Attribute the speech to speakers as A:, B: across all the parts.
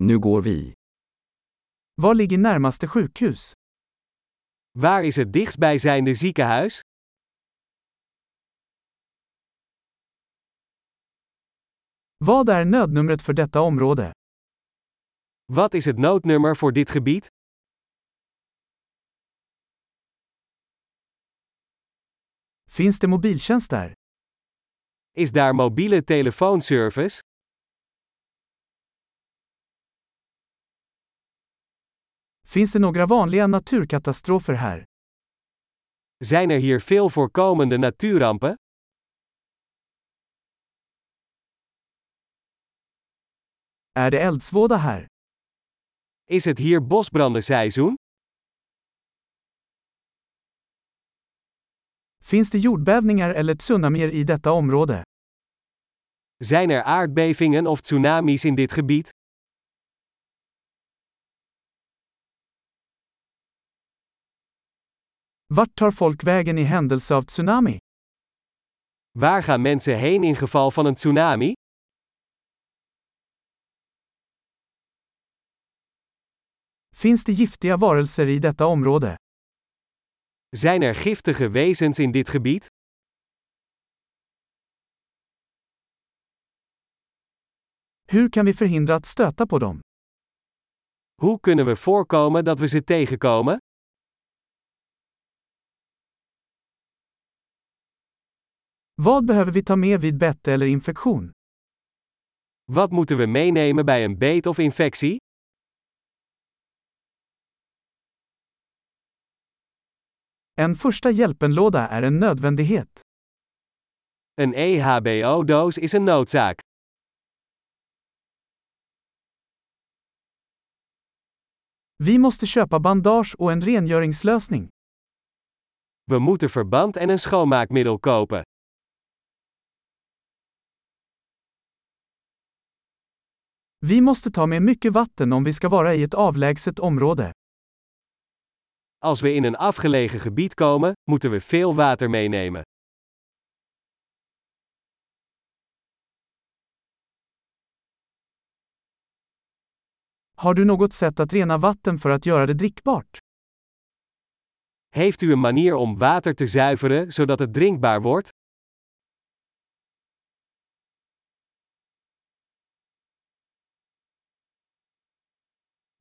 A: Nu går vi.
B: Var ligger närmaste sjukhus?
C: Waar is het dichtstbijzijnde ziekenhuis?
B: Vad är nödnumret för detta område?
C: Wat is het noodnummer voor dit gebied?
B: Finns det mobiltjänst där?
C: Is daar mobiele telefoonservice?
B: Finns det några vanliga naturkatastrofer här?
C: Zijn er hier veel voorkomende natuurrampen?
B: Är det eldsvåda här?
C: Is het hier bosbrandenseizoen?
B: Finns det jordbävningar eller tsunamier i detta område?
C: Zijn er aardbevingen of tsunamis in dit gebied?
B: Vart tar folk vägen i händelse av tsunami?
C: Waar gaan mensen heen in geval van een tsunami?
B: Finns det giftiga varelser i detta område?
C: Zijn er giftige wezens in dit gebied?
B: Hur kan vi förhindra att stöta på dem?
C: Hoe kunnen we voorkomen dat we ze tegenkomen?
B: Vad behöver vi ta med vid bett eller infektion?
C: Wat moeten we meenemen bij een beet of infectie?
B: En första hjälpenlåda är en nödvändighet.
C: Een EHBO-doos is een noodzaak.
B: Vi måste köpa bandage och en rengöringslösning.
C: We moeten verband en een schoonmaakmiddel kopen.
B: Vi måste ta med mycket vatten om vi ska vara i ett avlägset område.
C: Als we in een afgelegen gebied komen, moeten we veel water meenemen.
B: Har du något sätt att rena vatten för att göra det drickbart?
C: Heeft u een manier om water te zuiveren zodat het drinkbaar wordt?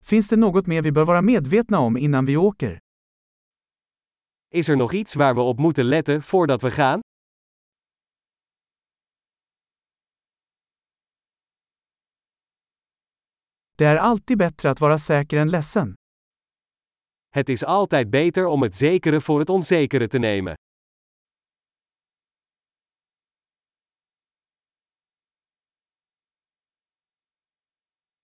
B: Finns det något mer vi bör vara medvetna om innan vi åker?
C: Is er nog iets waar we op moeten letten voordat we gaan?
B: Det är alltid bättre att vara säker än ledsen.
C: Het is altijd beter om het zekere voor het onzekere te nemen.